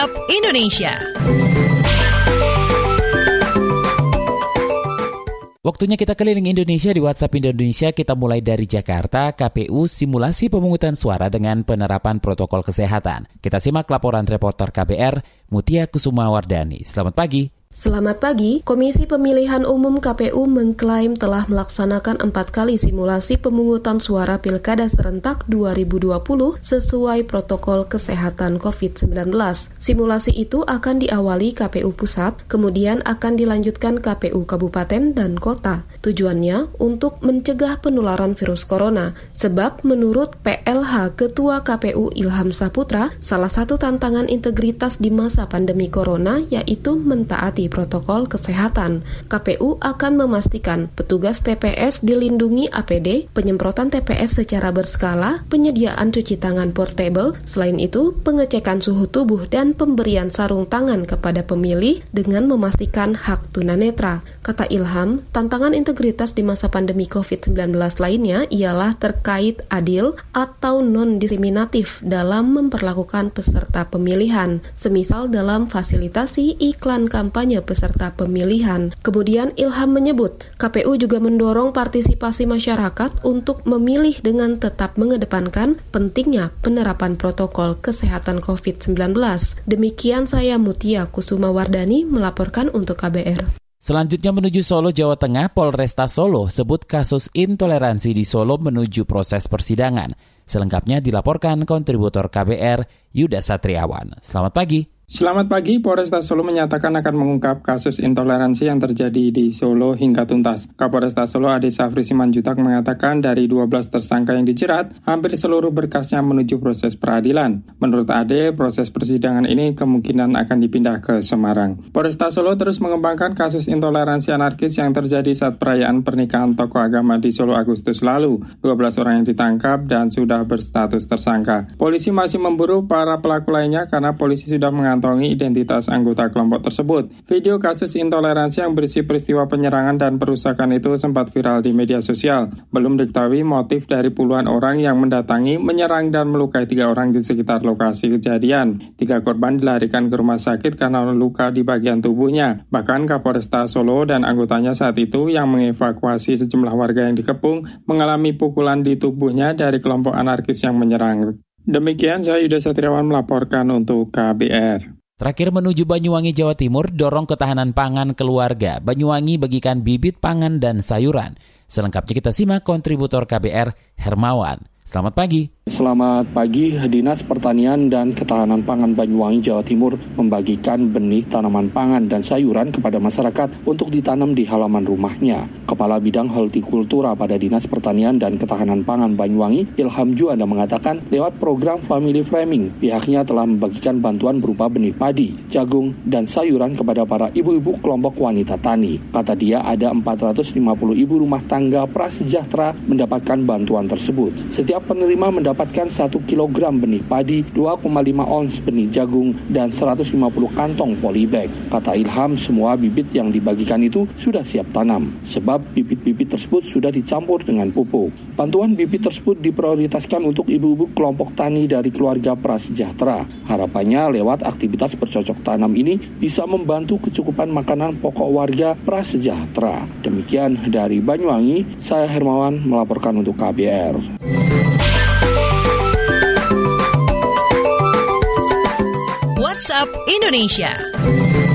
WhatsApp Indonesia. Waktunya kita keliling Indonesia di WhatsApp Indonesia. Kita mulai dari Jakarta, KPU simulasi pemungutan suara dengan penerapan protokol kesehatan. Kita simak laporan reporter KBR Mutia Kusuma Wardani. Selamat pagi. Selamat pagi, Komisi Pemilihan Umum KPU mengklaim telah melaksanakan empat kali simulasi pemungutan suara Pilkada serentak 2020 sesuai protokol kesehatan COVID-19. Simulasi itu akan diawali KPU Pusat, kemudian akan dilanjutkan KPU Kabupaten dan Kota. Tujuannya untuk mencegah penularan virus corona, sebab menurut PLH Ketua KPU Ilham Saputra, salah satu tantangan integritas di masa pandemi corona yaitu mentaati mentaati protokol kesehatan. KPU akan memastikan petugas TPS dilindungi APD, penyemprotan TPS secara berskala, penyediaan cuci tangan portable, selain itu pengecekan suhu tubuh dan pemberian sarung tangan kepada pemilih dengan memastikan hak tunanetra. Kata Ilham, tantangan integritas di masa pandemi COVID-19 lainnya ialah terkait adil atau non-diskriminatif dalam memperlakukan peserta pemilihan, semisal dalam fasilitasi iklan kampanye kampanye peserta pemilihan. Kemudian Ilham menyebut, KPU juga mendorong partisipasi masyarakat untuk memilih dengan tetap mengedepankan pentingnya penerapan protokol kesehatan COVID-19. Demikian saya Mutia Kusuma Wardani melaporkan untuk KBR. Selanjutnya menuju Solo, Jawa Tengah, Polresta Solo sebut kasus intoleransi di Solo menuju proses persidangan. Selengkapnya dilaporkan kontributor KBR Yuda Satriawan. Selamat pagi. Selamat pagi, Polresta Solo menyatakan akan mengungkap kasus intoleransi yang terjadi di Solo hingga tuntas. Kapolresta Solo Ade Safri Simanjutak mengatakan dari 12 tersangka yang dijerat, hampir seluruh berkasnya menuju proses peradilan. Menurut Ade, proses persidangan ini kemungkinan akan dipindah ke Semarang. Polresta Solo terus mengembangkan kasus intoleransi anarkis yang terjadi saat perayaan pernikahan tokoh agama di Solo Agustus lalu. 12 orang yang ditangkap dan sudah berstatus tersangka. Polisi masih memburu para pelaku lainnya karena polisi sudah mengantar mengantongi identitas anggota kelompok tersebut. Video kasus intoleransi yang berisi peristiwa penyerangan dan perusakan itu sempat viral di media sosial. Belum diketahui motif dari puluhan orang yang mendatangi, menyerang dan melukai tiga orang di sekitar lokasi kejadian. Tiga korban dilarikan ke rumah sakit karena luka di bagian tubuhnya. Bahkan Kapolresta Solo dan anggotanya saat itu yang mengevakuasi sejumlah warga yang dikepung mengalami pukulan di tubuhnya dari kelompok anarkis yang menyerang. Demikian saya Yuda Satriawan melaporkan untuk KBR. Terakhir menuju Banyuwangi, Jawa Timur, dorong ketahanan pangan keluarga. Banyuwangi bagikan bibit pangan dan sayuran. Selengkapnya kita simak kontributor KBR Hermawan. Selamat pagi. Selamat pagi, Dinas Pertanian dan Ketahanan Pangan Banyuwangi, Jawa Timur membagikan benih tanaman pangan dan sayuran kepada masyarakat untuk ditanam di halaman rumahnya. Kepala Bidang Hortikultura pada Dinas Pertanian dan Ketahanan Pangan Banyuwangi, Ilham Juanda mengatakan lewat program Family Framing, pihaknya telah membagikan bantuan berupa benih padi, jagung, dan sayuran kepada para ibu-ibu kelompok wanita tani. Kata dia ada 450 ibu rumah tangga prasejahtera mendapatkan bantuan tersebut. Setiap penerima mendapat mendapatkan 1 kg benih padi, 2,5 ons benih jagung, dan 150 kantong polybag. Kata Ilham, semua bibit yang dibagikan itu sudah siap tanam, sebab bibit-bibit tersebut sudah dicampur dengan pupuk. Bantuan bibit tersebut diprioritaskan untuk ibu-ibu kelompok tani dari keluarga prasejahtera. Harapannya lewat aktivitas bercocok tanam ini bisa membantu kecukupan makanan pokok warga prasejahtera. Demikian dari Banyuwangi, saya Hermawan melaporkan untuk KBR. WhatsApp Indonesia.